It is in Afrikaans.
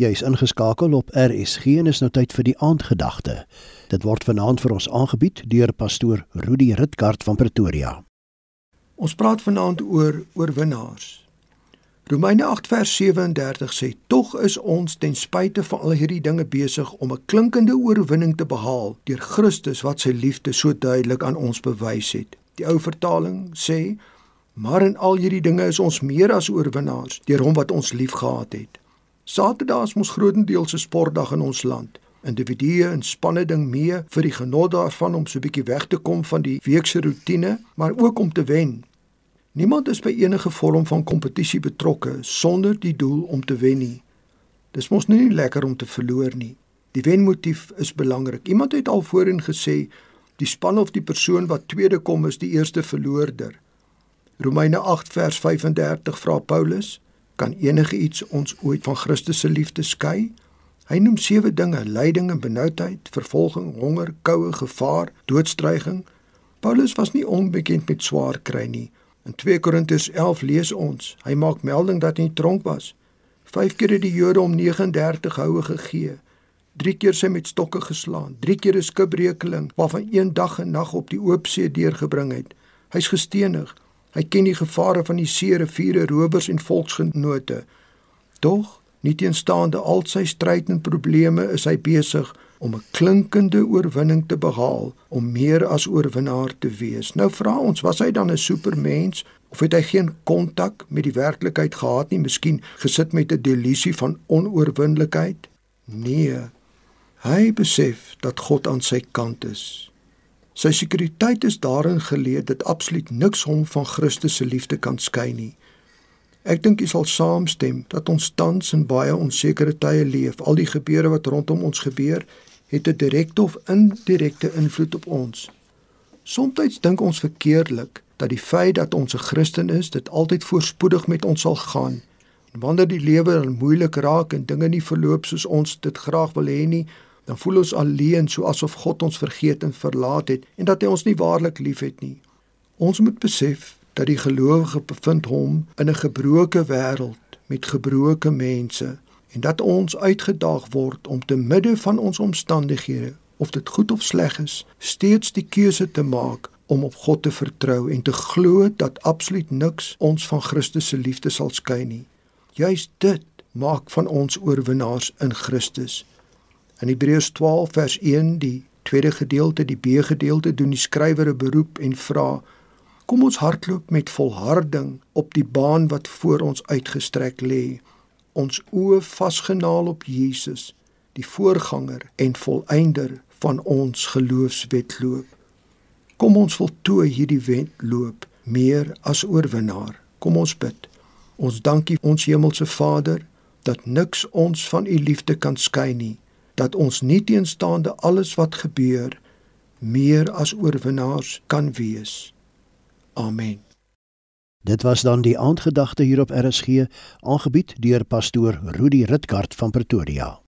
Jy is ingeskakel op RSG en is nou tyd vir die aandgedagte. Dit word vanaand vir ons aangebied deur pastoor Rudi Ritkart van Pretoria. Ons praat vanaand oor oorwinnaars. Romeine 8 vers 37 sê: "Tog is ons ten spyte van al hierdie dinge besig om 'n klinkende oorwinning te behaal deur Christus wat sy liefde so duidelik aan ons bewys het." Die ou vertaling sê: "Maar in al hierdie dinge is ons meer as oorwinnaars deur hom wat ons liefgehad het." Saterdag is mos grootendeels 'n sportdag in ons land. Individue en spanne ding mee vir die genot daarvan om so 'n bietjie weg te kom van die weekse rotine, maar ook om te wen. Niemand is by enige vorm van kompetisie betrokke sonder die doel om te wen nie. Dis mos nie lekker om te verloor nie. Die wenmotief is belangrik. Iemand het al voorheen gesê die span of die persoon wat tweede kom is die eerste verloorder. Romeine 8 vers 35 vra Paulus kan enige iets ons ooit van Christus se liefde skei? Hy noem sewe dinge: lyding en benoudheid, vervolging, honger, koue, gevaar, doodstryging. Paulus was nie onbekend met swaar kry nie. In 2 Korintiërs 11 lees ons, hy maak melding dat hy tronk was. 5 keer het die Jode hom 39 houe gegee. 3 keer sy met stokke geslaan, 3 keer 'n skipbrekeling waarvan een dag en nag op die oop see deurgebring het. Hy's gestenig, Hy ken die gevare van die see, riviere, rowers en volksgenote. Tog, nie teenstaande al sy stryd en probleme, is hy besig om 'n klinkende oorwinning te behaal, om meer as oorwinnaar te wees. Nou vra ons, was hy dan 'n supermens of het hy geen kontak met die werklikheid gehad nie, miskien gesit met 'n delusie van onoorwinlikheid? Nee. Hy besef dat God aan sy kant is. Sy sekuriteit is daarin geleë dat absoluut niks hom van Christus se liefde kan skei nie. Ek dink jy sal saamstem dat ons tans in baie onsekere tye leef. Al die gebeure wat rondom ons gebeur, het 'n direkte of indirekte invloed op ons. Somstyds dink ons verkeerdelik dat die feit dat ons 'n Christen is, dit altyd voorspoedig met ons sal gaan. En wanneer die lewe moeilik raak en dinge nie verloop soos ons dit graag wil hê nie, dan voel ons alleen so asof God ons vergeet en verlaat het en dat hy ons nie waarlik liefhet nie. Ons moet besef dat die gelowige bevind hom in 'n gebroke wêreld met gebroke mense en dat ons uitgedaag word om te midde van ons omstandighede of dit goed of sleg is, steeds die keuse te maak om op God te vertrou en te glo dat absoluut niks ons van Christus se liefde sal skei nie. Juist dit maak van ons oorwinnaars in Christus. In Hebreërs 12 vers 1, die tweede gedeelte, die B gedeelte, doen die skrywer 'n beroep en vra: Kom ons hardloop met volharding op die baan wat voor ons uitgestrek lê. Ons oë vasgenaal op Jesus, die voorganger en volëinder van ons geloofswetloop. Kom ons voltooi hierdie wedloop meer as oorwinnaar. Kom ons bid. Ons dankie ons hemelse Vader dat niks ons van u liefde kan skei nie dat ons nie teenstaande alles wat gebeur meer as oorwinnaars kan wees. Amen. Dit was dan die aandgedagte hier op RSG, aangebied deur pastoor Rudi Ritkart van Pretoria.